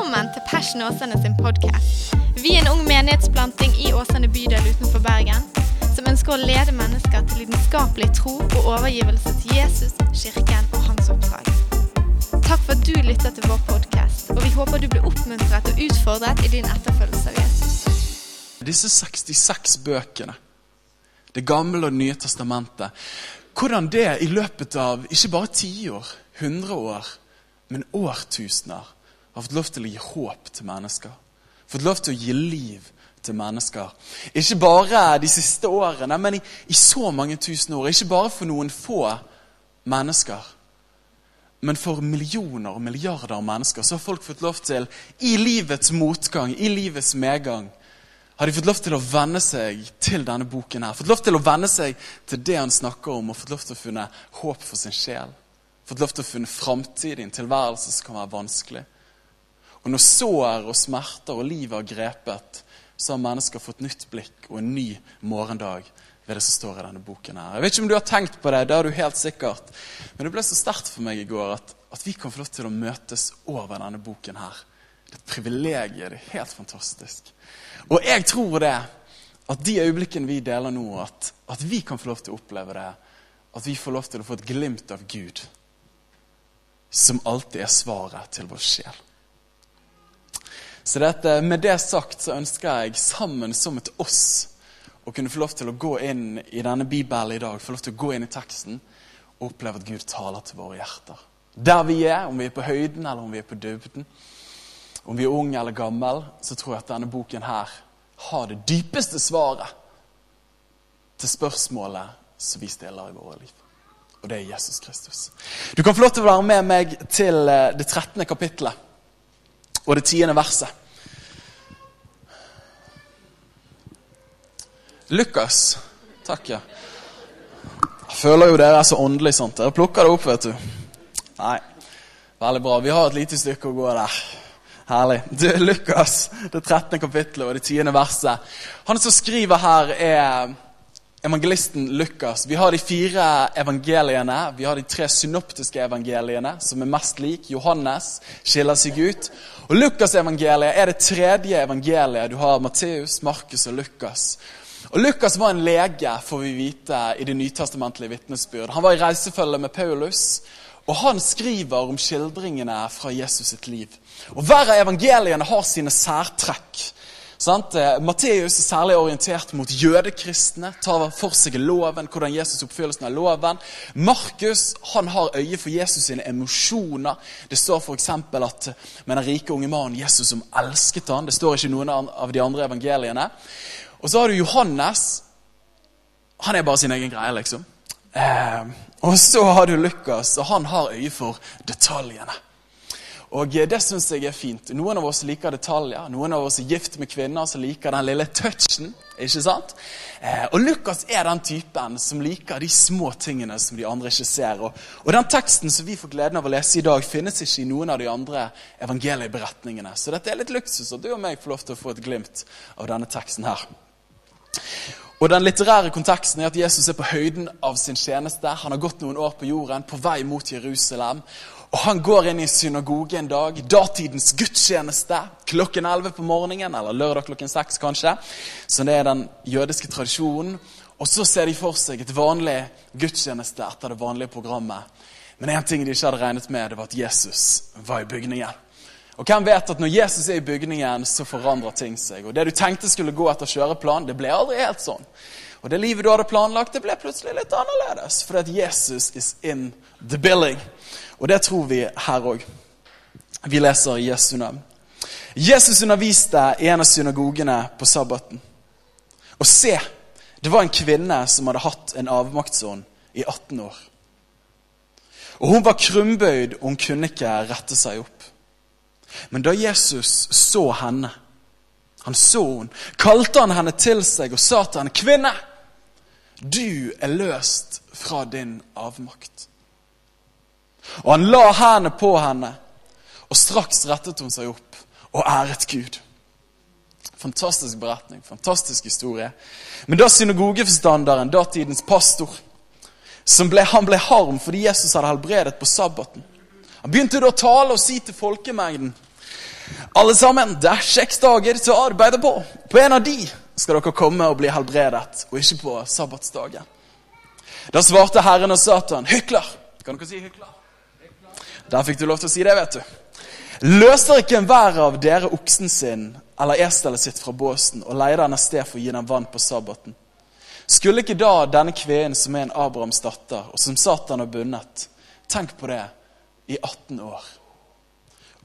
Velkommen til Passion Åsane sin podkast. Vi er en ung menighetsplanting i Åsane bydel utenfor Bergen som ønsker å lede mennesker til lidenskapelig tro og overgivelse til Jesus, kirken og hans oppdrag. Takk for at du lytter til vår podkast, og vi håper du blir oppmuntret og utfordret i din etterfølgelse av Jesus. Disse 66 bøkene, Det gamle og Det nye testamentet, hvordan det i løpet av ikke bare tiår, hundre år, men årtusener har fått lov til å gi håp til mennesker. Fått lov til å gi liv til mennesker. Ikke bare de siste årene, men i, i så mange tusen år. Ikke bare for noen få mennesker, men for millioner og milliarder av mennesker. Så har folk fått lov til, i livets motgang, i livets medgang, har de fått lov til å venne seg til denne boken. her, Fått lov til å venne seg til det han snakker om, og fått lov til å finne håp for sin sjel. Fått lov til å finne framtid i en tilværelse som kan være vanskelig. Og når sår og smerter og livet har grepet, så har mennesker fått nytt blikk og en ny morgendag ved det som står i denne boken. her. Jeg vet ikke om du har tenkt på det, det har du helt sikkert. Men det ble så sterkt for meg i går at, at vi kan få lov til å møtes over denne boken her. Det er et privilegium. Det er helt fantastisk. Og jeg tror det, at de øyeblikkene vi deler nå, at, at vi kan få lov til å oppleve det. At vi får lov til å få et glimt av Gud, som alltid er svaret til vår sjel. Så dette, med det sagt så ønsker jeg sammen som et oss å kunne få lov til å gå inn i denne Bibelen i dag, få lov til å gå inn i teksten og oppleve at Gud taler til våre hjerter. Der vi er, om vi er på høyden eller om vi er på dybden, om vi er unge eller gammel, så tror jeg at denne boken her har det dypeste svaret til spørsmålet som vi stiller i våre liv. Og det er Jesus Kristus. Du kan få lov til å være med meg til eh, det 13. kapittelet og det tiende verset. Lukas. Takk, ja. Jeg føler jo dere er så åndelige sånt. Dere plukker det opp, vet du. Nei, veldig bra. Vi har et lite stykke å gå der. Herlig. Du, Lukas, det 13. kapittelet og det 10. verset. Han som skriver her, er evangelisten Lukas. Vi har de fire evangeliene. Vi har de tre synoptiske evangeliene, som er mest lik. Johannes skiller seg ut. Og Lukasevangeliet er det tredje evangeliet. Du har Matteus, Markus og Lukas. Og Lukas var en lege, får vi vite i det nytestamentlige vitnesbyrd. Han var i reisefølge med Paulus, og han skriver om skildringene fra Jesus sitt liv. Og Hver av evangeliene har sine særtrekk. Sant? Eh, Matteus er særlig orientert mot jødekristne, tar for seg loven, hvordan Jesus oppfyllelsen av loven. Markus han har øye for Jesus sine emosjoner. Det står f.eks. at med den rike unge mannen Jesus som elsket han. Det står ikke i noen av de andre evangeliene. Og så har du Johannes. Han er bare sin egen greie, liksom. Eh, og så har du Lukas, og han har øye for detaljene. Og Det syns jeg er fint. Noen av oss liker detaljer. Noen av oss er gift med kvinner som liker den lille touchen. ikke sant? Eh, og Lukas er den typen som liker de små tingene som de andre ikke ser. Og, og Den teksten som vi får gleden av å lese i dag, finnes ikke i noen av de andre evangelieberetningene. Så dette er litt luksus, og du og meg får lov til å få et glimt av denne teksten her. Og Den litterære konteksten er at Jesus er på høyden av sin tjeneste. Han har gått noen år på jorden, på vei mot Jerusalem. Og Han går inn i synagoge en dag, datidens gudstjeneste, klokken 11 på morgenen, eller lørdag klokken 6 kanskje. Så det er den jødiske tradisjonen. Og så ser de for seg et vanlig gudstjeneste etter det vanlige programmet. Men én ting de ikke hadde regnet med, det var at Jesus var i bygningen. Og hvem vet at når Jesus er i bygningen, så forandrer ting seg. Og Det du tenkte skulle gå etter kjøreplan, det ble aldri helt sånn. Og det livet du hadde planlagt, det ble plutselig litt annerledes. Fordi at Jesus is in the building. Og det tror vi her òg. Vi leser Jesu navn. Jesus underviste i en av synagogene på sabbaten. Og se, det var en kvinne som hadde hatt en avmaktsånd i 18 år. Og Hun var krumbøyd, og hun kunne ikke rette seg opp. Men da Jesus så henne, han så henne, kalte han henne til seg og sa til henne, 'Kvinne, du er løst fra din avmakt.' Og han la hendene på henne, og straks rettet hun seg opp og æret Gud. Fantastisk beretning, fantastisk historie. Men da synagogeforstanderen, datidens pastor, ble, han ble harm fordi Jesus hadde helbredet på sabbaten, han begynte da å tale og si til folkemengden Alle sammen, det er seks dager til å arbeide på. På en av de skal dere komme og bli helbredet, og ikke på sabbatsdagen. Da svarte Herren og Satan, hykler. Kan dere si hykler? Der fikk du lov til å si det, vet du. Løser ikke enhver av dere oksen sin eller eselet sitt fra båsen og leier den av sted for å gi den vann på sabbaten? Skulle ikke da denne kveen som er en Abrahams datter, og som Satan har bundet, tenk på det, i 18 år,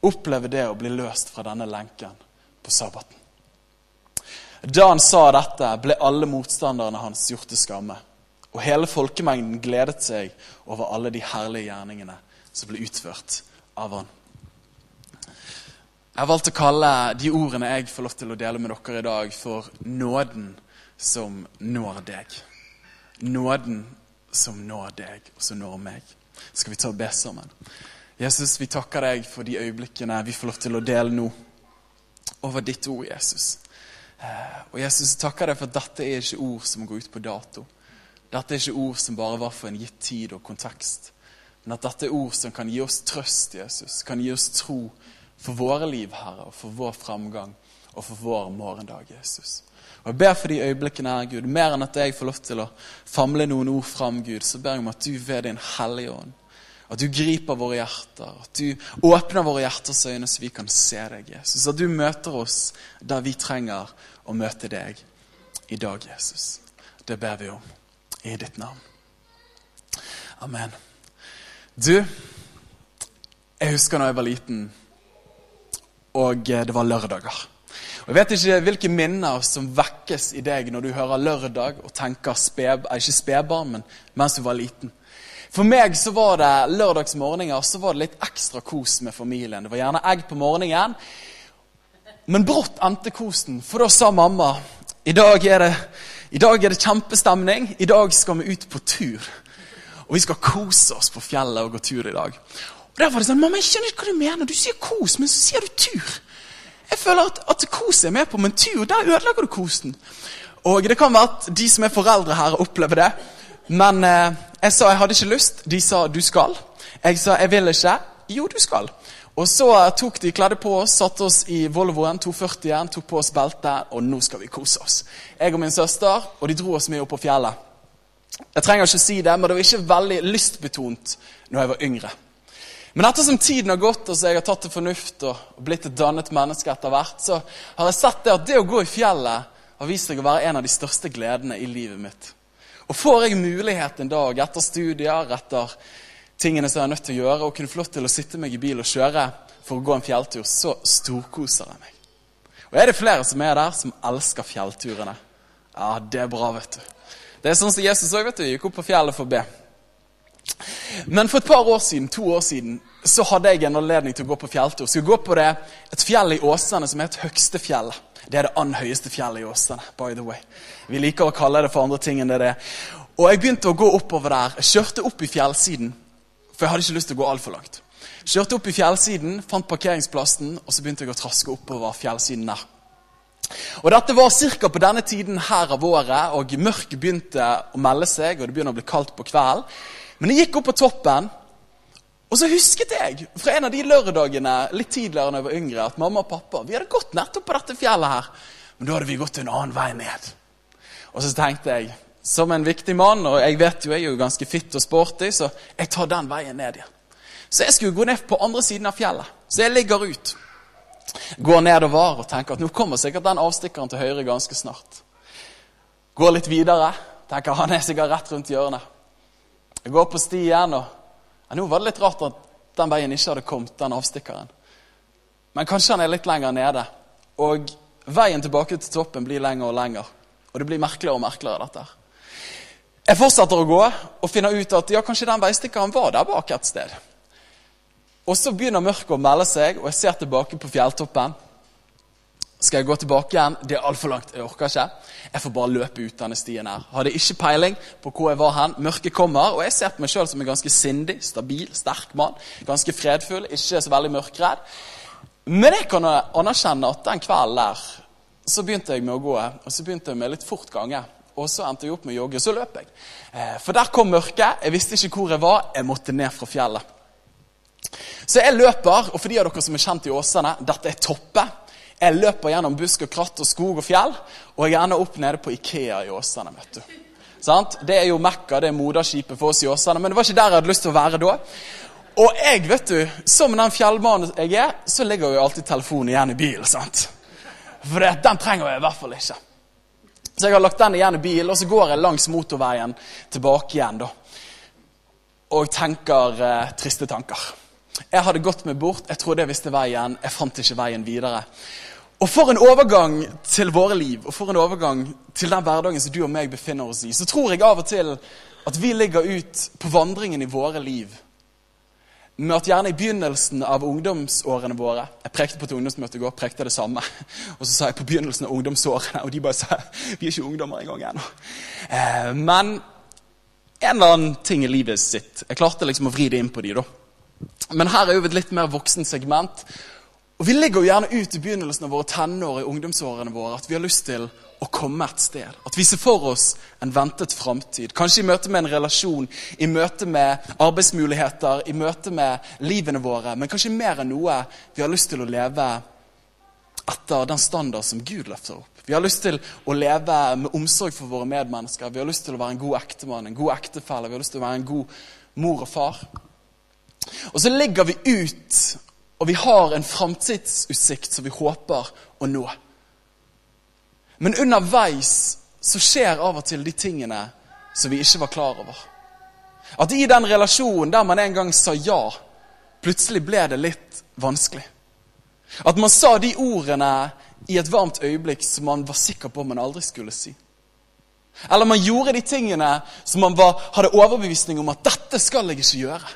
oppleve det å bli løst fra denne lenken på sabbaten? Da han sa dette, ble alle motstanderne hans gjort til skamme. Og hele folkemengden gledet seg over alle de herlige gjerningene som ble utført av han. Jeg har valgt å kalle de ordene jeg får lov til å dele med dere i dag, for nåden som når deg. Nåden som når deg, og som når meg. Skal vi ta og be sammen? Jesus, vi takker deg for de øyeblikkene vi får lov til å dele nå over ditt ord, Jesus. Eh, og Jesus, takker deg for at dette er ikke ord som går ut på dato. Dette er ikke ord som bare var for en gitt tid og kontekst. Men at dette er ord som kan gi oss trøst, Jesus. Kan gi oss tro for våre liv, Herre, og for vår framgang og for vår morgendag, Jesus. Og Jeg ber for de øyeblikkene her, Gud. Mer enn at jeg får lov til å famle noen ord fram, Gud, så ber jeg om at du ved din Hellige Ånd, at du griper våre hjerter, at du åpner våre hjerters øyne så vi kan se deg, Jesus. At du møter oss der vi trenger å møte deg i dag, Jesus. Det ber vi om i ditt navn. Amen. Du, jeg husker da jeg var liten og eh, det var lørdager. Og Jeg vet ikke hvilke minner som vekkes i deg når du hører lørdag og tenker speb, eh, ikke spedbarn, men mens du var liten. For meg så var det lørdagsmorgener så var det litt ekstra kos med familien. Det var gjerne egg på morgenen. Men brått endte kosen, for da sa mamma i dag er det, i dag er det kjempestemning. I dag skal vi ut på tur. Og vi skal kose oss på fjellet og gå tur i dag. Og der var det sånn, Mamma, jeg skjønner ikke hva du mener. Du sier kos, men så sier du tur. Jeg føler at, at kos er med på, men tur, der ødelegger du kosen. Og det kan være at de som er foreldre her, opplever det. Men eh, jeg sa jeg hadde ikke lyst. De sa du skal. Jeg sa jeg vil ikke. Jo, du skal. Og så tok de kledde på oss, satte oss i Volvoen 240-en, tok på oss beltet, og nå skal vi kose oss. Jeg og min søster, og de dro oss med opp på fjellet. Jeg trenger ikke si det, men det var ikke veldig lystbetont når jeg var yngre. Men ettersom tiden har gått, og så jeg har tatt til fornuft og blitt et dannet menneske etter hvert, så har jeg sett det at det å gå i fjellet har vist seg å være en av de største gledene i livet mitt. Og får jeg mulighet en dag etter studier, etter tingene som jeg er nødt til å gjøre, og kunne få lov til å sitte meg i bil og kjøre for å gå en fjelltur, så storkoser jeg meg. Og er det flere som er der, som elsker fjellturene? Ja, det er bra, vet du. Det er sånn som Jesus òg, vet du. Gikk opp på fjellet for å be. Men for et par år siden, to år siden så hadde jeg en anledning til å gå på fjelltur. Skulle gå på det, et fjell i Åsane som heter Høgstefjellet. Det er det andre høyeste fjellet i Åsane. by the way. Vi liker å kalle det for andre ting enn det det er. Og Jeg begynte å gå oppover der. Jeg kjørte opp i fjellsiden, for jeg hadde ikke lyst til å gå altfor langt. Kjørte opp i fjellsiden, fant parkeringsplassen, og så begynte jeg å traske oppover fjellsiden der. Og Dette var ca. på denne tiden her av året, og mørket begynte å melde seg, og det begynner å bli kaldt på kvelden. Men jeg gikk opp på toppen, og så husket jeg fra en av de lørdagene litt tidligere når jeg var yngre, at mamma og pappa vi hadde gått nettopp på dette fjellet her, men da hadde vi gått en annen vei ned. Og så tenkte jeg, som en viktig mann, og jeg vet jo jeg er jo ganske fitt og sporty, så jeg tar den veien ned igjen. Så jeg skulle gå ned på andre siden av fjellet. Så jeg ligger ut. Går nedover og tenker at nå kommer sikkert den avstikkeren til høyre ganske snart. Går litt videre. Tenker han er sikkert rett rundt hjørnet. Jeg går på stien, og ja, nå var det litt rart at den veien ikke hadde kommet, den avstikkeren. Men kanskje han er litt lenger nede. Og veien tilbake til toppen blir lenger og lenger. Og det blir merkeligere og merkeligere, dette. Jeg fortsetter å gå og finner ut at ja, kanskje den veistikkeren var der bak et sted. Og så begynner mørket å melde seg, og jeg ser tilbake på fjelltoppen. Skal jeg gå tilbake igjen? Det er altfor langt. Jeg orker ikke. Jeg får bare løpe ut denne stien her. Hadde ikke peiling på hvor jeg var hen. Mørket kommer, og jeg ser på meg sjøl som en ganske sindig, stabil, sterk mann. Ganske fredfull, ikke så veldig mørkredd. Men jeg kan anerkjenne at den kvelden der så begynte jeg med å gå, og så begynte jeg med litt fort gange. Og så endte jeg opp med å jogge, og så løp jeg. Eh, for der kom mørket. Jeg visste ikke hvor jeg var. Jeg måtte ned fra fjellet. Så jeg løper, og for de av dere som er kjent i Åsane, dette er Toppe. Jeg løper gjennom busk og kratt og skog og fjell, og jeg ender opp nede på Ikea i Åsane. vet du. Sant? Det er jo Mekka, det er moderskipet for oss i Åsane, men det var ikke der jeg hadde lyst til å være da. Og jeg, vet du, som den fjellmannen jeg er, så ligger jo alltid telefonen igjen i bilen. sant? For det, den trenger jeg i hvert fall ikke. Så jeg har lagt den igjen i bilen, og så går jeg langs motorveien tilbake igjen. da. Og tenker eh, triste tanker. Jeg hadde gått meg bort, jeg trodde jeg visste veien, jeg fant ikke veien videre. Og for en overgang til våre liv, og for en overgang til den hverdagen som du og meg befinner oss i, så tror jeg av og til at vi ligger ut på vandringen i våre liv med at gjerne i begynnelsen av ungdomsårene våre Jeg prekte på et ungdomsmøte i går, prekte det samme. Og så sa jeg på begynnelsen av ungdomsårene, og de bare sa vi er ikke ungdommer engang ennå. Eh, men en eller annen ting i livet sitt. Jeg klarte liksom å vri det inn på de da. Men her er jo et litt mer voksen segment. Og Vi ligger jo gjerne ut i begynnelsen av våre tenår i ungdomsårene våre at vi har lyst til å komme et sted. At vi ser for oss en ventet framtid. Kanskje i møte med en relasjon, i møte med arbeidsmuligheter, i møte med livene våre. Men kanskje mer enn noe vi har lyst til å leve etter den standard som Gud løfter opp. Vi har lyst til å leve med omsorg for våre medmennesker. Vi har lyst til å være en god ektemann, en god ektefelle. Vi har lyst til å være en god mor og far. Og så ligger vi ut og vi har en framtidsutsikt som vi håper å nå. Men underveis så skjer av og til de tingene som vi ikke var klar over. At i den relasjonen der man en gang sa ja, plutselig ble det litt vanskelig. At man sa de ordene i et varmt øyeblikk som man var sikker på man aldri skulle si. Eller man gjorde de tingene som man var, hadde overbevisning om at 'dette skal jeg ikke gjøre'.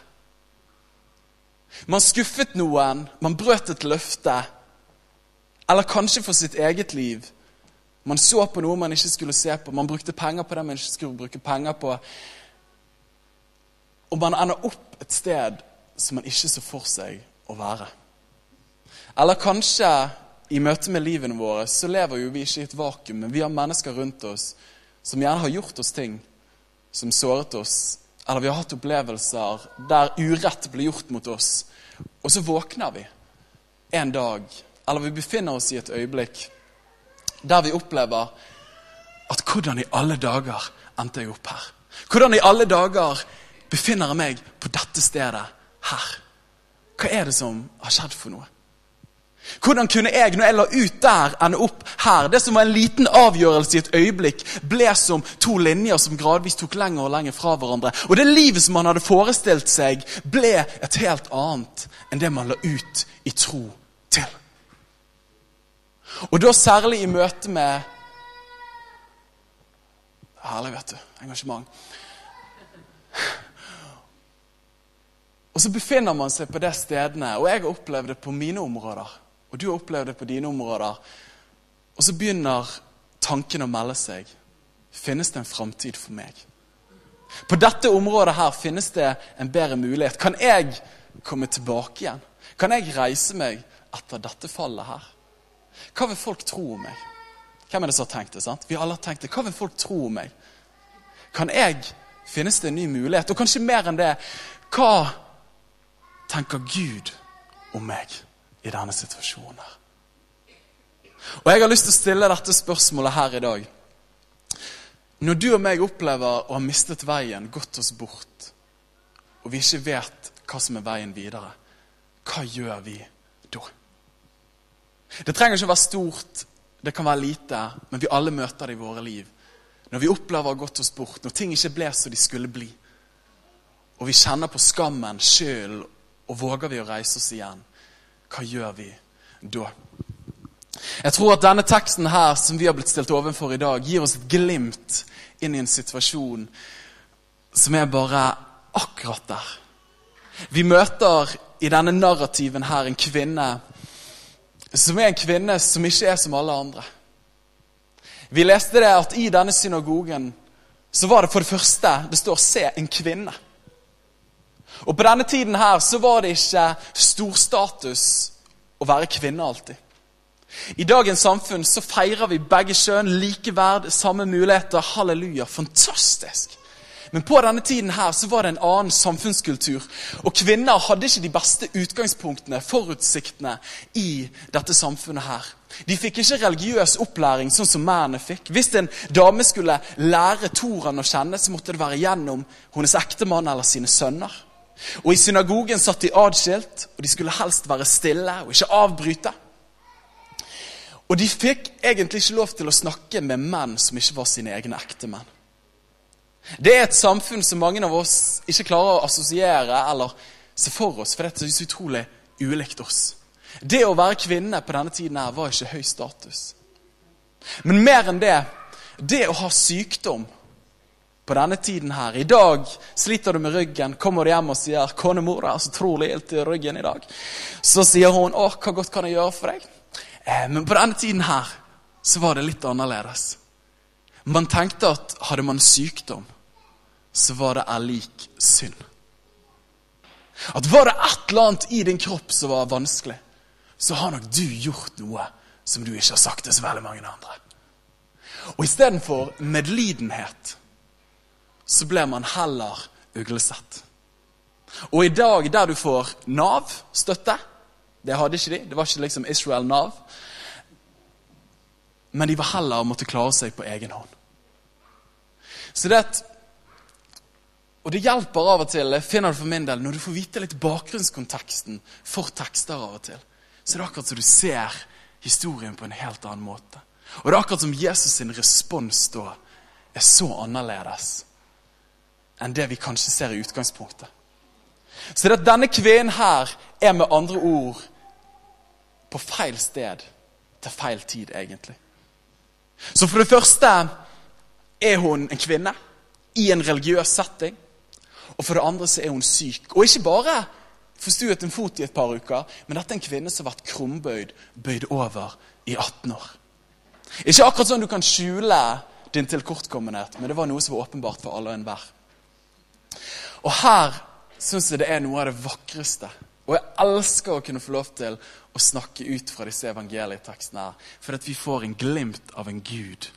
Man skuffet noen, man brøt et løfte. Eller kanskje for sitt eget liv. Man så på noe man ikke skulle se på. Man brukte penger på det man ikke skulle bruke penger på. Og man ender opp et sted som man ikke så for seg å være. Eller kanskje i møte med livene våre så lever jo vi ikke i et vakuum, men vi har mennesker rundt oss som gjerne har gjort oss ting som såret oss, eller vi har hatt opplevelser der urett blir gjort mot oss. Og så våkner vi en dag, eller vi befinner oss i et øyeblikk der vi opplever at hvordan i alle dager endte jeg opp her? Hvordan i alle dager befinner jeg meg på dette stedet her? Hva er det som har skjedd for noe? Hvordan kunne jeg, når jeg la ut der, ende opp her? Det som var en liten avgjørelse i et øyeblikk, ble som to linjer som gradvis tok lenger og lenger fra hverandre. Og det livet som man hadde forestilt seg, ble et helt annet enn det man la ut i tro til. Og da særlig i møte med Herlig, vet du. Engasjement. Og så befinner man seg på de stedene, og jeg har opplevd det på mine områder og du har opplevd det på dine områder. Og så begynner tanken å melde seg. Finnes det en framtid for meg? På dette området her finnes det en bedre mulighet. Kan jeg komme tilbake igjen? Kan jeg reise meg etter dette fallet her? Hva vil folk tro om meg? Hvem er det som har tenkt det? sant? Vi alle har tenkt det. Hva vil folk tro om meg? Kan jeg Finnes det en ny mulighet? Og kanskje mer enn det, hva tenker Gud om meg? I denne situasjonen. her. Og Jeg har lyst til å stille dette spørsmålet her i dag. Når du og meg opplever å ha mistet veien, gått oss bort, og vi ikke vet hva som er veien videre, hva gjør vi da? Det trenger ikke å være stort, det kan være lite, men vi alle møter det i våre liv. Når vi opplever å ha gått oss bort, når ting ikke ble som de skulle bli, og vi kjenner på skammen skylden, og våger vi å reise oss igjen, hva gjør vi da? Jeg tror at denne teksten her som vi har blitt stilt overfor i dag, gir oss et glimt inn i en situasjon som er bare akkurat der. Vi møter i denne narrativen her en kvinne som er en kvinne som ikke er som alle andre. Vi leste det at i denne synagogen så var det for det første Det står 'se en kvinne'. Og På denne tiden her så var det ikke storstatus å være kvinne alltid. I dagens samfunn så feirer vi begge kjønn, likeverd, samme muligheter. Halleluja, fantastisk. Men på denne tiden her så var det en annen samfunnskultur. Og kvinner hadde ikke de beste utgangspunktene, forutsiktene, i dette samfunnet her. De fikk ikke religiøs opplæring sånn som mennene fikk. Hvis en dame skulle lære Toran å kjenne, så måtte det være gjennom hennes ektemann eller sine sønner. Og I synagogen satt de adskilt, og de skulle helst være stille og ikke avbryte. Og de fikk egentlig ikke lov til å snakke med menn som ikke var sine egne ektemenn. Det er et samfunn som mange av oss ikke klarer å assosiere eller se for oss, for dette er så utrolig ulikt oss. Det å være kvinne på denne tiden her var ikke høy status. Men mer enn det, det å ha sykdom på denne tiden her I dag sliter du med ryggen, kommer du hjem og sier 'Konemor, det er så trolig ilt i ryggen i dag.' Så sier hun 'Å, hva godt kan jeg gjøre for deg?' Eh, men på denne tiden her så var det litt annerledes. Man tenkte at hadde man sykdom, så var det er lik synd. At var det et eller annet i din kropp som var vanskelig, så har nok du gjort noe som du ikke har sagt til så veldig mange andre. Og istedenfor medlidenhet så ble man heller uglesett. Og i dag, der du får Nav-støtte Det hadde ikke de. Det var ikke liksom Israel Nav. Men de var heller måtte klare seg på egen hånd. Så det og det hjelper av og til, finner du for min del, når du får vite litt bakgrunnskonteksten for tekster av og til. Så det er akkurat som du ser historien på en helt annen måte. Og det er akkurat som Jesus sin respons da er så annerledes enn det vi kanskje ser i utgangspunktet. Så det at denne kvinnen her er med andre ord på feil sted til feil tid, egentlig. Så for det første er hun en kvinne i en religiøs setting. Og for det andre så er hun syk. Og ikke bare forstuet en fot i et par uker, men dette er en kvinne som har vært krumbøyd, bøyd over i 18 år. Ikke akkurat sånn du kan skjule din tilkortkommenhet, men det var noe som var åpenbart for alle og enhver. Og her syns jeg det er noe av det vakreste. Og jeg elsker å kunne få lov til å snakke ut fra disse evangelietekstene her. For at vi får en glimt av en Gud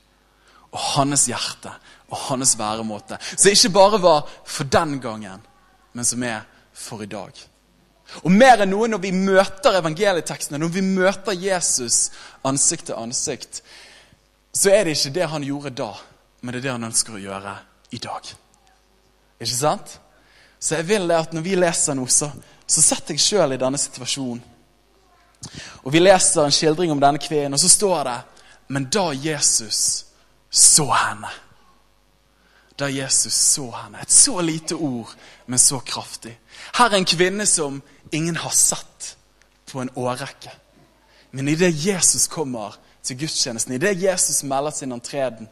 og hans hjerte og hans væremåte. Som ikke bare var for den gangen, men som er for i dag. Og mer enn noe når vi møter evangelietekstene, når vi møter Jesus ansikt til ansikt, så er det ikke det han gjorde da, men det er det han ønsker å gjøre i dag. Ikke sant? Så jeg vil det at når vi leser noe, så, så setter jeg sjøl i denne situasjonen. Og vi leser en skildring om denne kvinnen, og så står det Men da Jesus så henne Da Jesus så henne. Et så lite ord, men så kraftig. Her er en kvinne som ingen har sett på en årrekke. Men idet Jesus kommer til gudstjenesten, idet Jesus melder sin antreden,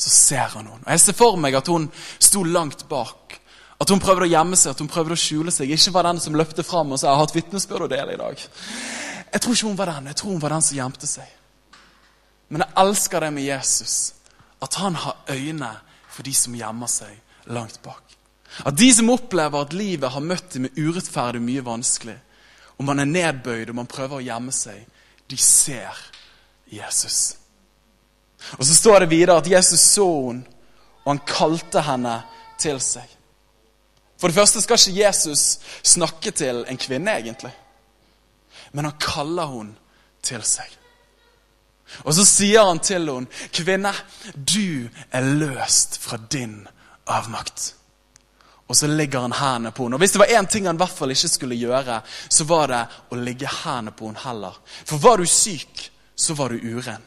så ser han henne. Og Jeg ser for meg at hun sto langt bak. At hun prøvde å gjemme seg, at hun prøvde å skjule seg. Ikke var den som løpte fram og sa 'Jeg har hatt vitnesbyrd å dele i dag'. Jeg tror ikke hun var den. Jeg tror hun var den som gjemte seg. Men jeg elsker det med Jesus. At han har øyne for de som gjemmer seg langt bak. At de som opplever at livet har møtt dem med urettferdig mye vanskelig, og man er nedbøyd og man prøver å gjemme seg, de ser Jesus. Og Så står det videre at Jesus så henne, og han kalte henne til seg. For det første skal ikke Jesus snakke til en kvinne, egentlig. Men han kaller henne til seg. Og så sier han til henne, 'Kvinne, du er løst fra din avmakt.' Og så ligger han hendene på henne. Og Hvis det var én ting han i hvert fall ikke skulle gjøre, så var det å ligge hendene på henne heller. For var du syk, så var du uren.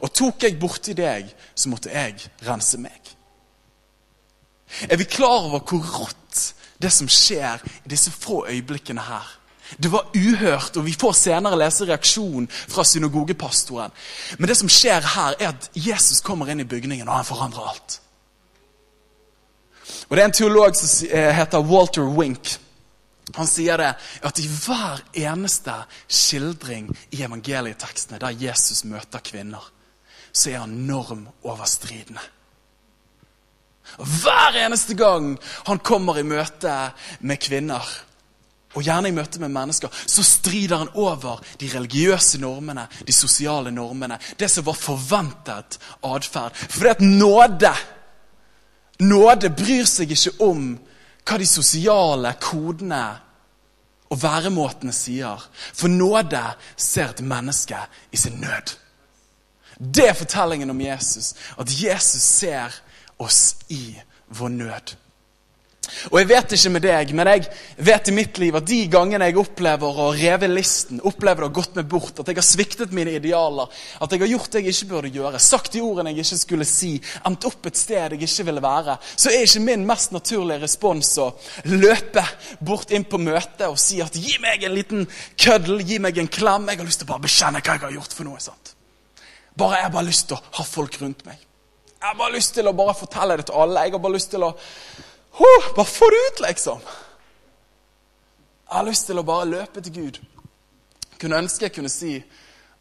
Og tok jeg borti deg, så måtte jeg rense meg. Er vi klar over hvor rått det som skjer i disse få øyeblikkene her? Det var uhørt, og vi får senere lese reaksjonen fra synagogepastoren. Men det som skjer her, er at Jesus kommer inn i bygningen, og han forandrer alt. Og Det er en teolog som eh, heter Walter Wink. Han sier det at i hver eneste skildring i evangelietekstene der Jesus møter kvinner, så er han normoverstridende. Og Hver eneste gang han kommer i møte med kvinner, og gjerne i møte med mennesker, så strider han over de religiøse normene, de sosiale normene, det som var forventet atferd. For det at nåde Nåde bryr seg ikke om hva de sosiale kodene og væremåtene sier. For nåde ser et menneske i sin nød. Det er fortellingen om Jesus. At Jesus ser oss i vår nød. Og jeg vet ikke med deg, men jeg vet i mitt liv at de gangene jeg opplever å reve listen, opplever å gått meg bort, at jeg har sviktet mine idealer, at jeg har gjort det jeg ikke burde gjøre, sagt de ordene jeg ikke skulle si, endt opp et sted jeg ikke ville være, så er ikke min mest naturlige respons å løpe bort inn på møtet og si at gi meg en liten køddel, gi meg en klem. Jeg har lyst til å bare bekjenne hva jeg har gjort for noe. sant? Bare, Jeg har bare lyst til å ha folk rundt meg. Jeg har bare lyst til å bare fortelle det til alle. Jeg har bare lyst til å oh, Bare få det ut, liksom. Jeg har lyst til å bare løpe til Gud. Kunne ønske jeg kunne si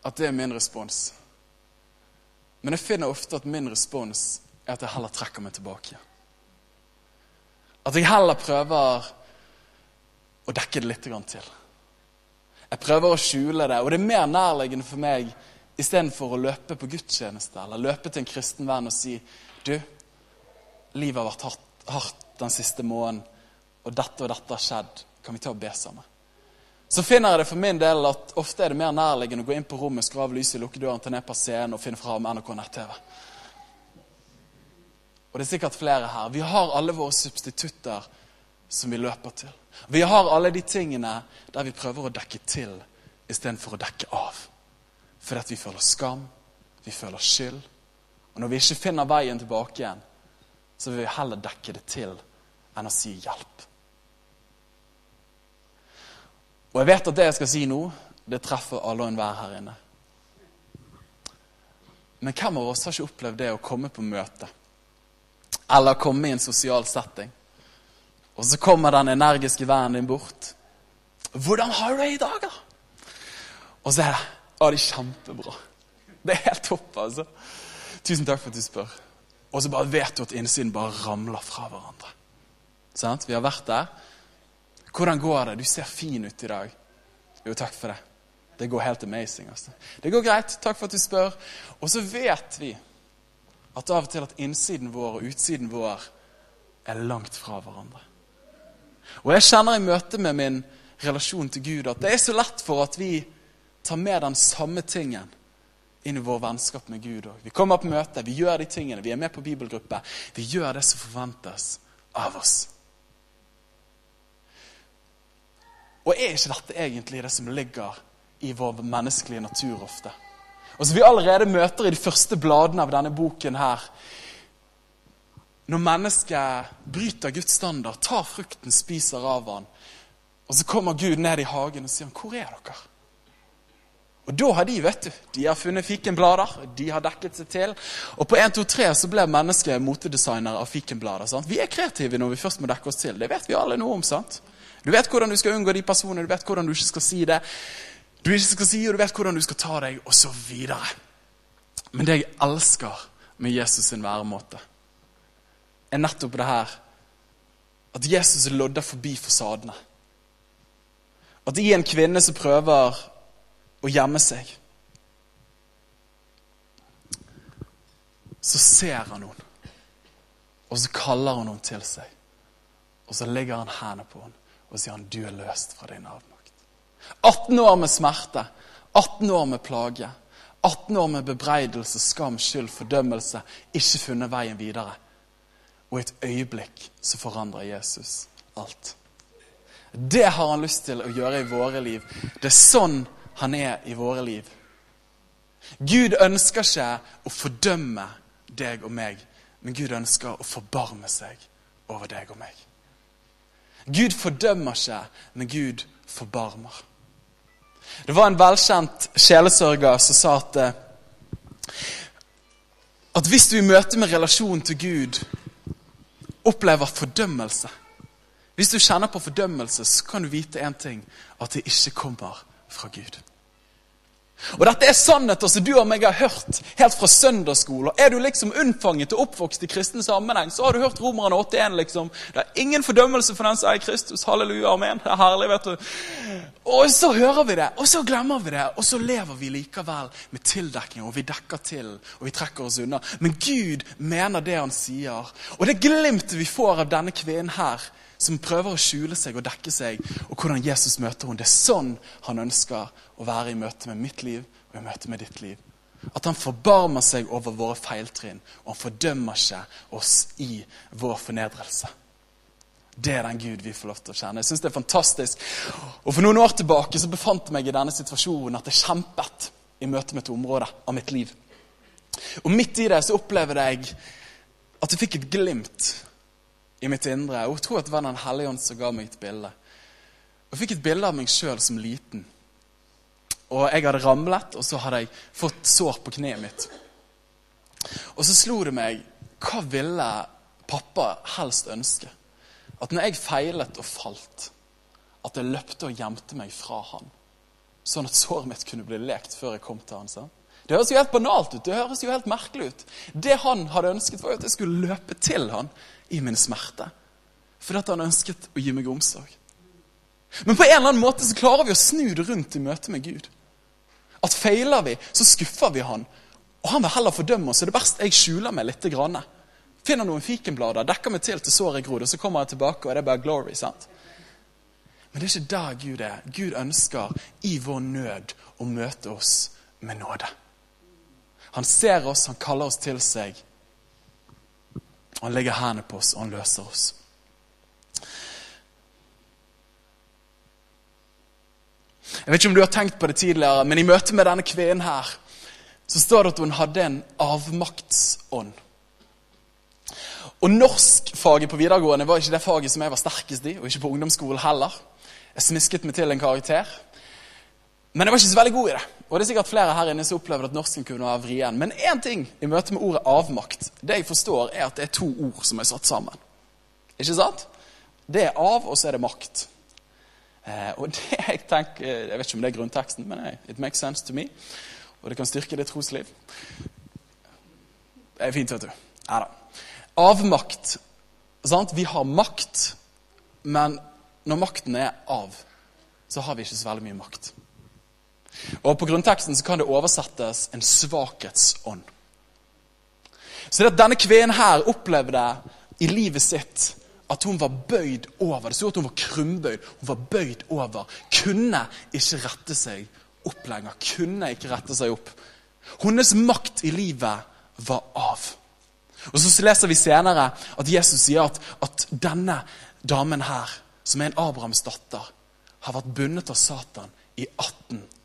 at det er min respons. Men jeg finner ofte at min respons er at jeg heller trekker meg tilbake. At jeg heller prøver å dekke det litt til. Jeg prøver å skjule det, og det er mer nærliggende for meg istedenfor å løpe på gudstjeneste eller løpe til en kristen venn og si Du, livet har vært hardt, hardt den siste måneden, og dette og dette har skjedd. Kan vi ta og be sammen? Så finner jeg det for min del at ofte er det mer nærliggende å gå inn på rommet, skru av lyset, lukke døren, ta ned på scenen og finne fram NRK nett-TV. Og det er sikkert flere her. Vi har alle våre substitutter som vi løper til. Vi har alle de tingene der vi prøver å dekke til istedenfor å dekke av. Fordi vi føler skam, vi føler skyld. Og når vi ikke finner veien tilbake igjen, så vil vi heller dekke det til enn å si hjelp. Og jeg vet at det jeg skal si nå, det treffer alle og enhver her inne. Men hvem av oss har ikke opplevd det å komme på møte? Eller komme i en sosial setting. Og så kommer den energiske vennen din bort. 'Hvordan har du det i dag, da?' Og så er det 'Å, det er kjempebra'. Det er helt topp, altså. Tusen takk for at du spør. Og så bare vet du at innsiden bare ramler fra hverandre. Sant? Vi har vært der. Hvordan går det? Du ser fin ut i dag. Jo, takk for det. Det går helt amazing. altså. Det går greit. Takk for at du spør. Og så vet vi at av og til at innsiden vår og utsiden vår er langt fra hverandre. Og jeg kjenner i møte med min relasjon til Gud at det er så lett for at vi tar med den samme tingen inn i vår vennskap med Gud òg. Vi kommer på møte, vi gjør de tingene, vi er med på bibelgruppe. Vi gjør det som forventes av oss. Og er ikke dette egentlig det som ligger i vår menneskelige natur ofte? Og som vi allerede møter i de første bladene av denne boken her. Når mennesket bryter Guds standard, tar frukten, spiser av den, og så kommer Gud ned i hagen og sier 'Hvor er dere?' Og da har de vet du, de har funnet fikenblader, de har dekket seg til. Og på 1, 2, 3 så ble mennesket motedesignere av fikenblader. sant? Vi er kreative når vi først må dekke oss til. Det vet vi alle noe om. sant? Du vet hvordan du skal unngå de personene, du vet hvordan du ikke skal si det. Du ikke skal si, og du vet hvordan du skal ta deg, og så videre. Men det jeg elsker med Jesus sin væremåte, er nettopp det her at Jesus lodder forbi fasadene. At i en kvinne som prøver å gjemme seg, så ser han noen, Og så kaller han noen til seg. Og så legger han hendene på henne og sier han, du er løst fra din avmakt. 18 år med smerte, 18 år med plage, 18 år med bebreidelse, skam, skyld, fordømmelse, ikke funnet veien videre. Og i et øyeblikk så forandrer Jesus alt. Det har han lyst til å gjøre i våre liv. Det er sånn han er i våre liv. Gud ønsker ikke å fordømme deg og meg, men Gud ønsker å forbarme seg over deg og meg. Gud fordømmer ikke, men Gud forbarmer. Det var en velkjent sjelesørger som sa at, eh, at hvis du i møte med relasjonen til Gud opplever fordømmelse Hvis du kjenner på fordømmelse, så kan du vite én ting at det ikke kommer fra Gud. Og Dette er sannheter som du og meg har hørt helt fra søndagsskolen. Er du liksom unnfanget og oppvokst i kristen sammenheng, så har du hørt Romerne 81. liksom. Det er ingen fordømmelse for den som er Kristus. Halleluja, amen. Det er herlig, vet du. Og så hører vi det, og så glemmer vi det, og så lever vi likevel med tildekking. Og vi dekker til, og vi trekker oss unna. Men Gud mener det han sier. Og det glimtet vi får av denne kvinnen her, som prøver å skjule seg og dekke seg, og hvordan Jesus møter henne. Det er sånn han ønsker å være i møte med mitt liv og i møte med ditt liv. At han forbarmer seg over våre feiltrinn, og han fordømmer ikke oss i vår fornedrelse. Det er den Gud vi får lov til å kjenne. Jeg synes det er fantastisk. Og For noen år tilbake så befant jeg meg i denne situasjonen at jeg kjempet i møte med et område av mitt liv. Og Midt i det så opplevde jeg at jeg fikk et glimt i mitt indre. Og jeg tror at det var Den hellige ånd som ga meg et bilde. Jeg fikk et bilde av meg sjøl som liten. Og jeg hadde ramlet, og så hadde jeg fått sår på kneet mitt. Og så slo det meg hva ville pappa helst ønske? At når jeg feilet og falt, at jeg løpte og gjemte meg fra han. Sånn at såret mitt kunne bli lekt før jeg kom til han. Sant? Det høres jo helt banalt ut. Det høres jo helt merkelig ut. Det han hadde ønsket, var jo at jeg skulle løpe til han i min smerte. Fordi at han ønsket å gi meg omsorg. Men på en eller annen måte så klarer vi å snu det rundt i møte med Gud. At feiler vi, så skuffer vi han. Og han vil heller fordømme oss. Så det er best jeg skjuler meg litt. Finner noen fikenblader, dekker meg til til såret gror, og så kommer jeg tilbake, og det er bare glory. sant? Men det er ikke der Gud er. Gud ønsker i vår nød å møte oss med nåde. Han ser oss, han kaller oss til seg. Han legger hendene på oss, og han løser oss. Jeg vet ikke om du har tenkt på det tidligere, men i møte med denne kvinnen her, så står det at hun hadde en avmaktsånd. Og Norskfaget på videregående var ikke det faget som jeg var sterkest i, og ikke på ungdomsskolen heller. Jeg smisket meg til en karakter. Men jeg var ikke så veldig god i det. Og det er sikkert flere her inne som opplever at norsken kunne være vrien. Men én ting i møte med ordet avmakt, det jeg forstår, er at det er to ord som er satt sammen. Ikke sant? Det er av, og så er det makt. Eh, og det jeg tenker, jeg vet ikke om det er grunnteksten, men it makes sense to me. Og det kan styrke ditt trosliv. Det er fint, vet du. Nei da. Avmakt. Sant? Vi har makt, men når makten er av, så har vi ikke så veldig mye makt. Og På grunnteksten så kan det oversettes en svakhetsånd. Så det at denne kvinnen her opplevde i livet sitt at hun var bøyd over. Det sto at hun var krumbøyd. Hun var bøyd over. Kunne ikke rette seg opp lenger. Kunne ikke rette seg opp. Hennes makt i livet var av. Og Så leser vi senere at Jesus sier at, at denne damen her, som er en Abrahams datter, har vært bundet av Satan i 18 år.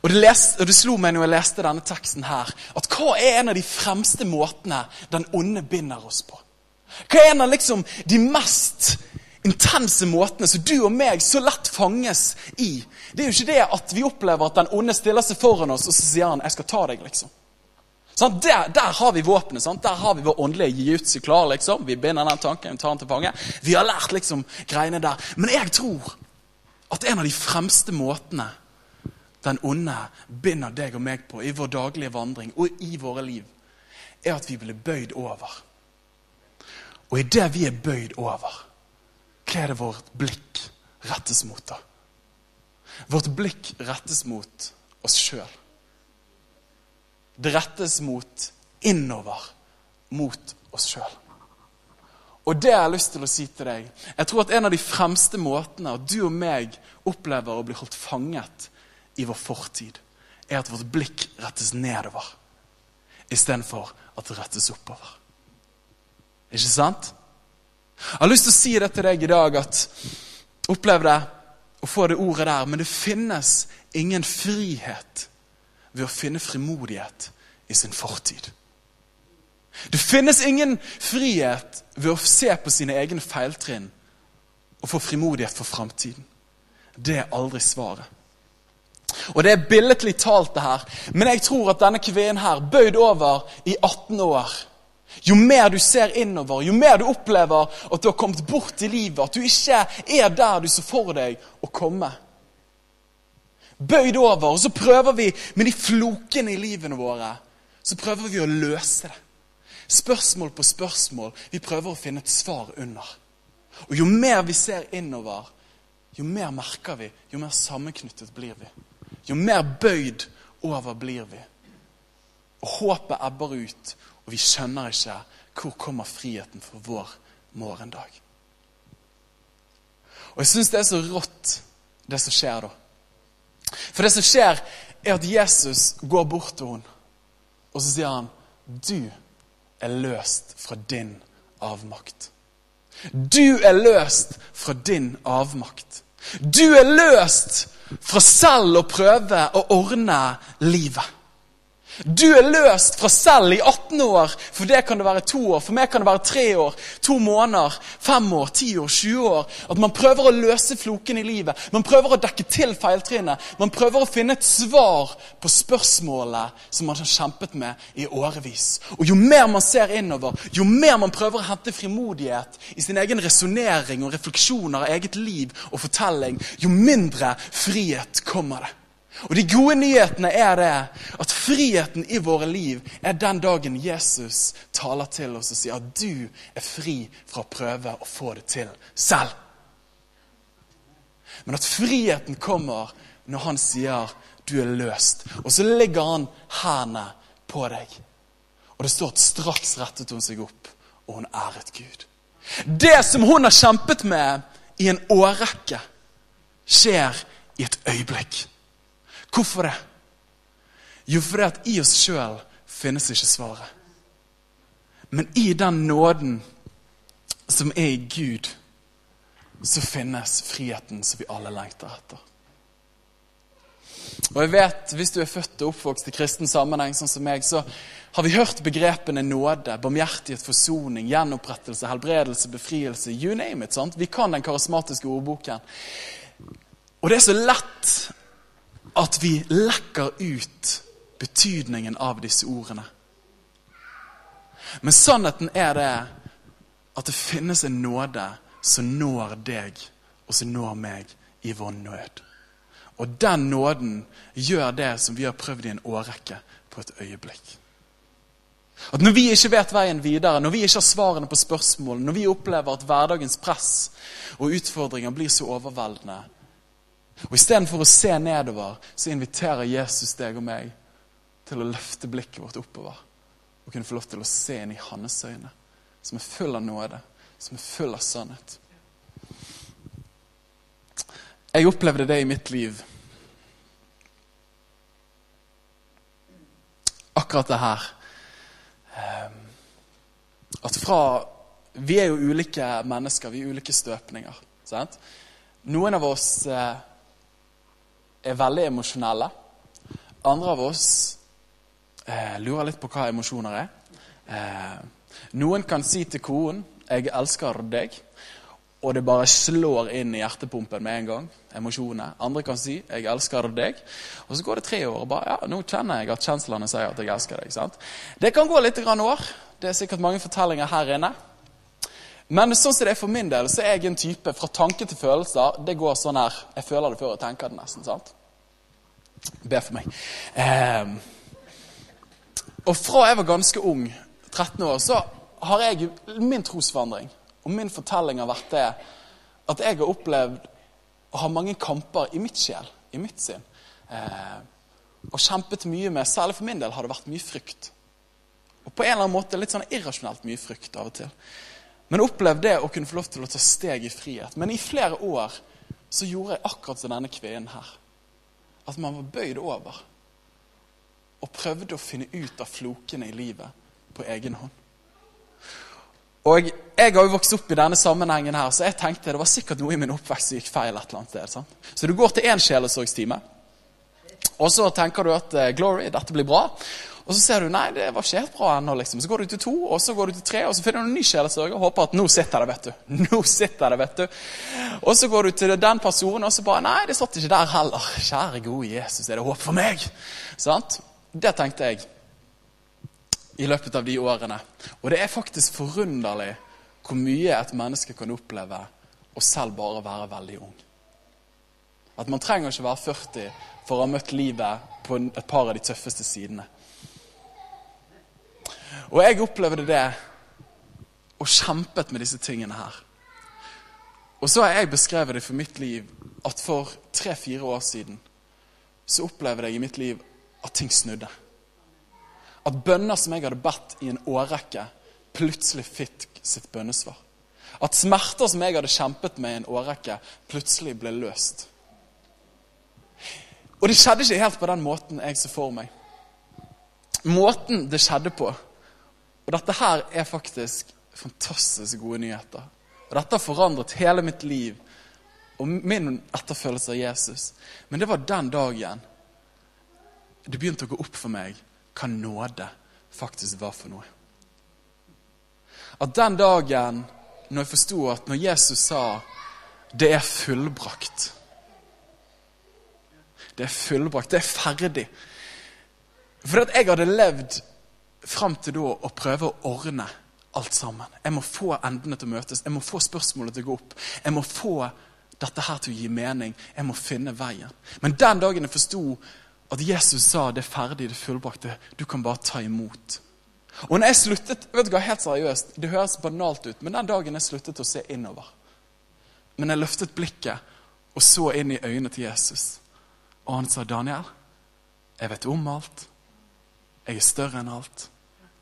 Og det, leste, og det, slo meg når jeg leste denne teksten her, at hva er en av de fremste måtene den onde binder oss på? Hva er en av liksom de mest intense måtene som du og meg så lett fanges i? Det er jo ikke det at vi opplever at den onde stiller seg foran oss og så sier han, 'Jeg skal ta deg', liksom. Sånn, der, der, har vi våpenet. Sånn, Der har vi vår åndelige jiu klar. liksom. Vi binder den tanken, tar den til fange. Vi har lært liksom greiene der. Men jeg tror at en av de fremste måtene den onde binder deg og meg på i vår daglige vandring og i våre liv, er at vi blir bøyd over. Og idet vi er bøyd over, hva er det vårt blikk rettes mot da? Vårt blikk rettes mot oss sjøl. Det rettes mot innover, mot oss sjøl. Og det har jeg lyst til å si til deg. Jeg tror at en av de fremste måtene at du og meg opplever å bli holdt fanget i vår fortid, er at vårt blikk rettes nedover istedenfor at det rettes oppover. Ikke sant? Jeg har lyst til å si det til deg i dag at Opplev det å få det ordet der, men det finnes ingen frihet ved å finne frimodighet i sin fortid. Det finnes ingen frihet ved å se på sine egne feiltrinn og få frimodighet for framtiden. Det er aldri svaret. Og Det er billedlig talt, det her. Men jeg tror at denne kvinnen her, bøyd over i 18 år jo mer du ser innover, jo mer du opplever at du har kommet bort i livet, at du ikke er der du så for deg å komme, bøyd over, og så prøver vi med de flokene i livene våre så prøver vi å løse det. Spørsmål på spørsmål. Vi prøver å finne et svar under. Og jo mer vi ser innover, jo mer merker vi, jo mer sammenknyttet blir vi. Jo mer bøyd over blir vi. Og håpet ebber ut, og vi skjønner ikke hvor kommer friheten for vår morgendag. Og jeg syns det er så rått, det som skjer da. For det som skjer, er at Jesus går bort til henne, og så sier han, 'Du er løst fra din avmakt'. Du er løst fra din avmakt. Du er løst fra selv å prøve å ordne livet. Du er løst fra selv i 18 år. For det kan det være to år. For meg kan det være tre år, to måneder, fem år, ti år, 20 år. At man prøver å løse floken i livet. Man prøver å dekke til feiltrinnet. Man prøver å finne et svar på spørsmålet som man har kjempet med i årevis. Og jo mer man ser innover, jo mer man prøver å hente frimodighet i sin egen resonnering og refleksjoner av eget liv og fortelling, jo mindre frihet kommer det. Og De gode nyhetene er det at friheten i våre liv er den dagen Jesus taler til oss og sier at du er fri fra å prøve å få det til selv. Men at friheten kommer når han sier du er løst. Og så ligger han hendene på deg. Og det står at straks rettet hun seg opp, og hun æret Gud. Det som hun har kjempet med i en årrekke, skjer i et øyeblikk. Hvorfor det? Jo, fordi at i oss sjøl finnes ikke svaret. Men i den nåden som er i Gud, så finnes friheten som vi alle lengter etter. Og jeg vet, Hvis du er født og oppvokst i kristen sammenheng, sånn som meg, så har vi hørt begrepene nåde, barmhjertighet, forsoning, gjenopprettelse, helbredelse, befrielse. You name it. sant? Vi kan den karismatiske ordboken. Og det er så lett at vi lekker ut betydningen av disse ordene. Men sannheten er det at det finnes en nåde som når deg, og som når meg i vår nød. Og den nåden gjør det som vi har prøvd i en årrekke, på et øyeblikk. At Når vi ikke vet veien videre, når vi ikke har svarene på spørsmål, når vi opplever at hverdagens press og utfordringer blir så overveldende, og Istedenfor å se nedover, så inviterer Jesus deg og meg til å løfte blikket vårt oppover. Og kunne få lov til å se inn i hans øyne, som er full av nåde, som er full av sannhet. Jeg opplevde det i mitt liv. Akkurat det her. Ehm, at fra Vi er jo ulike mennesker, vi er ulike støpninger. Sant? Noen av oss eh, er veldig emosjonelle. Andre av oss eh, lurer litt på hva emosjoner er. Eh, noen kan si til konen 'Jeg elsker deg', og det bare slår inn i hjertepumpen med en gang. emosjonene. Andre kan si 'jeg elsker deg', og så går det tre år, og bare 'ja, nå kjenner jeg at kjenslene sier at jeg elsker deg'. sant? Det kan gå litt grann år. Det er sikkert mange fortellinger her inne. Men sånn som det er for min del, så er jeg en type fra tanke til følelser. Det går sånn her Jeg føler det før jeg tenker det, nesten. sant? Be for meg. Eh, og fra jeg var ganske ung, 13 år, så har jeg min trosvandring og min fortelling har vært det at jeg har opplevd å ha mange kamper i mitt sjel, i mitt sinn. Eh, og kjempet mye med Særlig for min del har det vært mye frykt. Og på en eller annen måte litt sånn irrasjonelt mye frykt av og til. Men opplevde det å kunne få lov til å ta steg i frihet. Men i flere år så gjorde jeg akkurat som denne kvinnen her. At man var bøyd over. Og prøvde å finne ut av flokene i livet på egen hånd. Og Jeg har jo vokst opp i denne sammenhengen, her, så jeg tenkte det var sikkert noe i min oppvekst som gikk feil. et eller annet sted. Sant? Så du går til én sjelesorgstime, og så tenker du at uh, glory, dette blir bra. Og så ser du nei, det var ikke helt bra ennå. Liksom. Så går du til to, og så går du til tre, og så finner du en ny sjelesørger og håper at nå sitter det, vet du. Nå sitter det, vet du. Og så går du til den personen, og så bare Nei, det satt ikke der heller. Kjære gode Jesus, er det håp for meg? Sant? Det tenkte jeg i løpet av de årene. Og det er faktisk forunderlig hvor mye et menneske kan oppleve å selv bare være veldig ung. At man trenger ikke være 40 for å ha møtt livet på et par av de tøffeste sidene. Og jeg opplevde det og kjempet med disse tingene her. Og så har jeg beskrevet det for mitt liv at for tre-fire år siden så opplevde jeg i mitt liv at ting snudde. At bønner som jeg hadde bedt i en årrekke, plutselig fikk sitt bønnesvar. At smerter som jeg hadde kjempet med i en årrekke, plutselig ble løst. Og det skjedde ikke helt på den måten jeg så for meg. Måten det skjedde på Og dette her er faktisk fantastisk gode nyheter. Og dette har forandret hele mitt liv og min etterfølgelse av Jesus. Men det var den dagen det begynte å gå opp for meg hva nåde faktisk var for noe. At den dagen når jeg forsto at når Jesus sa 'det er fullbrakt' Det er fullbrakt. Det er ferdig. For at jeg hadde levd fram til da å prøve å ordne alt sammen. Jeg må få endene til å møtes. Jeg må få spørsmålet til å gå opp. Jeg må få dette her til å gi mening. Jeg må finne veien. Men den dagen jeg forsto at Jesus sa det er ferdig, det fullbrakte, du kan bare ta imot. Og når jeg sluttet, vet du hva, helt seriøst, Det høres banalt ut, men den dagen jeg sluttet å se innover Men jeg løftet blikket og så inn i øynene til Jesus. Og han sa, 'Daniel, jeg vet om alt. Jeg er større enn alt.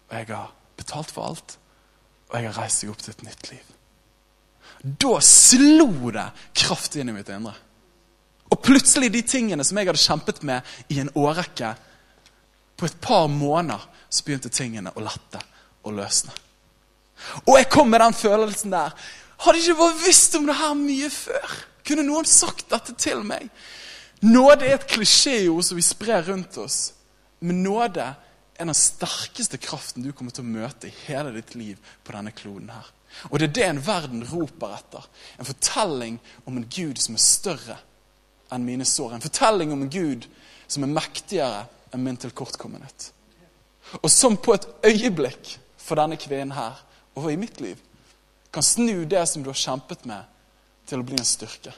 Og jeg har betalt for alt. Og jeg har reist seg opp til et nytt liv.' Da slo det kraft inn i mitt indre. Og plutselig de tingene som jeg hadde kjempet med i en årrekke, på et par måneder så begynte tingene å lette og løsne. Og jeg kom med den følelsen der. Hadde ikke bare visst om det her mye før? Kunne noen sagt dette til meg? Nåde er et klisjéord som vi sprer rundt oss. Men nåde er den sterkeste kraften du kommer til å møte i hele ditt liv på denne kloden her. Og det er det en verden roper etter. En fortelling om en Gud som er større enn mine sår. En fortelling om en Gud som er mektigere enn min tilkortkommenhet. Og som på et øyeblikk for denne kvinnen her, og i mitt liv, kan snu det som du har kjempet med, til å bli en styrke.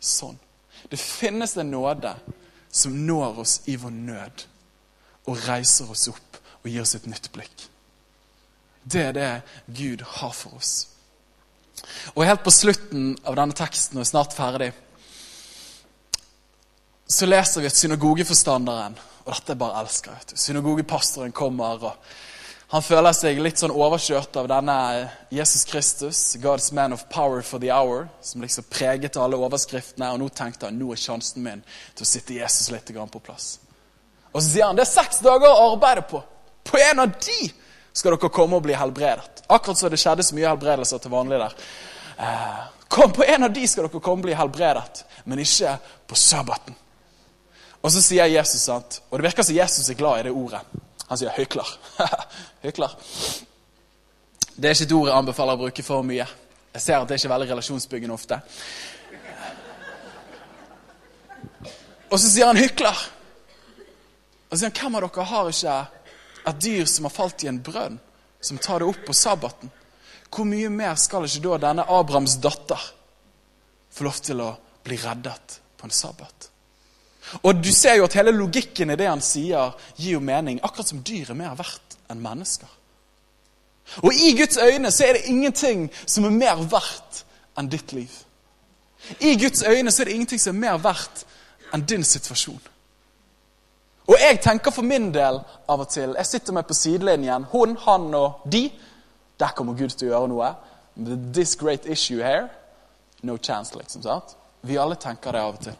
Sånn. Det finnes en nåde som når oss i vår nød og reiser oss opp og gir oss et nytt blikk. Det er det Gud har for oss. Og helt på slutten av denne teksten, og er snart ferdig, så leser vi at synagogeforstanderen Og dette bare elsker jeg. Synagogepastoren kommer, og han føler seg litt sånn overkjørt av denne Jesus Kristus, God's man of power for the hour, som liksom preget alle overskriftene. Og nå tenkte han nå er sjansen min til å sitte Jesus litt på plass. Og så sier han det er seks dager å arbeide på. På en av de skal dere komme og bli helbredet. Akkurat så det skjedde så mye helbredelser til vanlig der. Eh, kom, På en av de skal dere komme og bli helbredet, men ikke på sabbaten. Og så sier Jesus, sant? og det virker som Jesus er glad i det ordet. Han sier 'hykler'. hykler. Det er ikke et ord jeg anbefaler å bruke for mye. Jeg ser at det er ikke veldig relasjonsbyggende ofte. Og så sier han 'hykler'. Og sier han 'Hvem av dere har ikke et dyr som har falt i en brønn, som tar det opp på sabbaten?' Hvor mye mer skal ikke da denne Abrahams datter få lov til å bli reddet på en sabbat? Og du ser jo at hele logikken i det han sier, gir jo mening. Akkurat som dyr er mer verdt enn mennesker. Og i Guds øyne så er det ingenting som er mer verdt enn ditt liv. I Guds øyne så er det ingenting som er mer verdt enn din situasjon. Og jeg tenker for min del av og til Jeg sitter meg på sidelinjen. Hun, han og de. Der kommer Gud til å gjøre noe. This great issue here. No chance, liksom. sant? Vi alle tenker det av og til.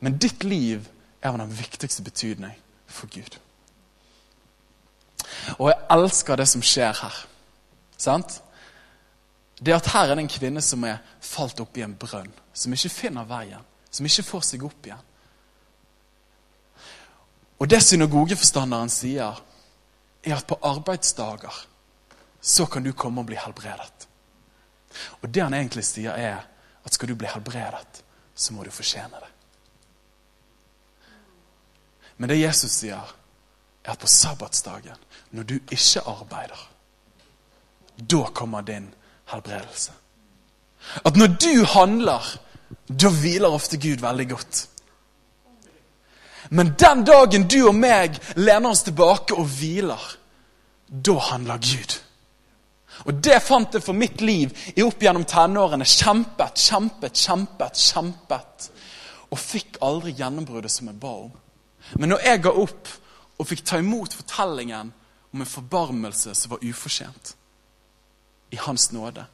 Men ditt liv er av den viktigste betydning for Gud. Og jeg elsker det som skjer her. Sant? Det at her er det en kvinne som er falt oppi en brønn, som ikke finner veien, som ikke får seg opp igjen. Og det synagogeforstanderen sier, er at på arbeidsdager så kan du komme og bli helbredet. Og det han egentlig sier, er at skal du bli helbredet, så må du fortjene det. Men det Jesus sier, er at på sabbatsdagen, når du ikke arbeider, da kommer din helbredelse. At når du handler da hviler ofte Gud veldig godt. Men den dagen du og meg lener oss tilbake og hviler, da handler Gud. Og det fant jeg for mitt liv i opp gjennom tenårene. Kjempet, kjempet, kjempet, kjempet. Og fikk aldri gjennombruddet som jeg ba om. Men når jeg ga opp og fikk ta imot fortellingen om en forbarmelse som var ufortjent, i Hans nåde,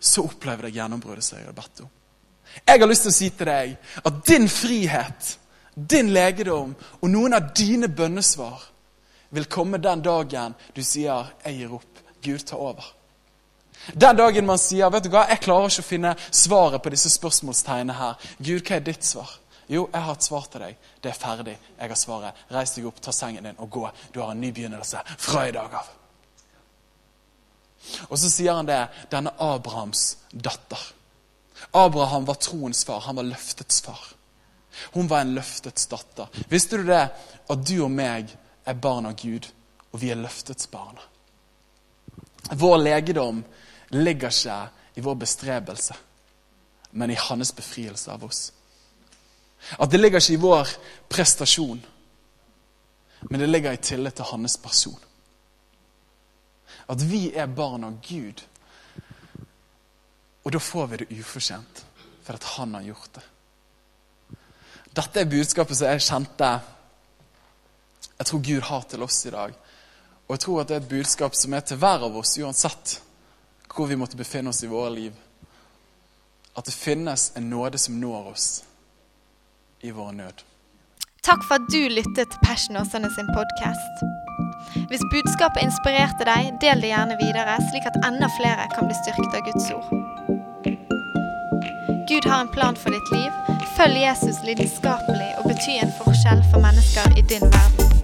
så opplevde jeg gjennombruddet som jeg hadde bedt om. Jeg har lyst til å si til deg at din frihet, din legedom og noen av dine bønnesvar vil komme den dagen du sier 'Jeg gir opp'. Gud, ta over. Den dagen man sier vet du hva, 'Jeg klarer ikke å finne svaret på disse spørsmålstegnene her'. Gud, hva er ditt svar? Jo, jeg har et svar til deg. Det er ferdig. Jeg har svaret. Reis deg opp, ta sengen din og gå. Du har en ny begynnelse fra i dag av. Og så sier han det. Denne Abrahams datter. Abraham var troens far. Han var løftets far. Hun var en løftets datter. Visste du det? At du og meg er barn av Gud, og vi er løftets barn. Vår legedom ligger ikke i vår bestrebelse, men i hans befrielse av oss. At det ligger ikke i vår prestasjon, men det ligger i tillit til hans person. At vi er barn av Gud. Og da får vi det ufortjent, for at han har gjort det. Dette er budskapet som jeg kjente jeg tror Gud har til oss i dag. Og jeg tror at det er et budskap som er til hver av oss, uansett hvor vi måtte befinne oss i våre liv. At det finnes en nåde som når oss i vår nød. Takk for at du lyttet til Passion Åsane sin podkast. Hvis budskapet inspirerte deg, del det gjerne videre, slik at enda flere kan bli styrket av Guds ord. Gud har en plan for ditt liv. Følg Jesus lidenskapelig og bety en forskjell for mennesker i din verden.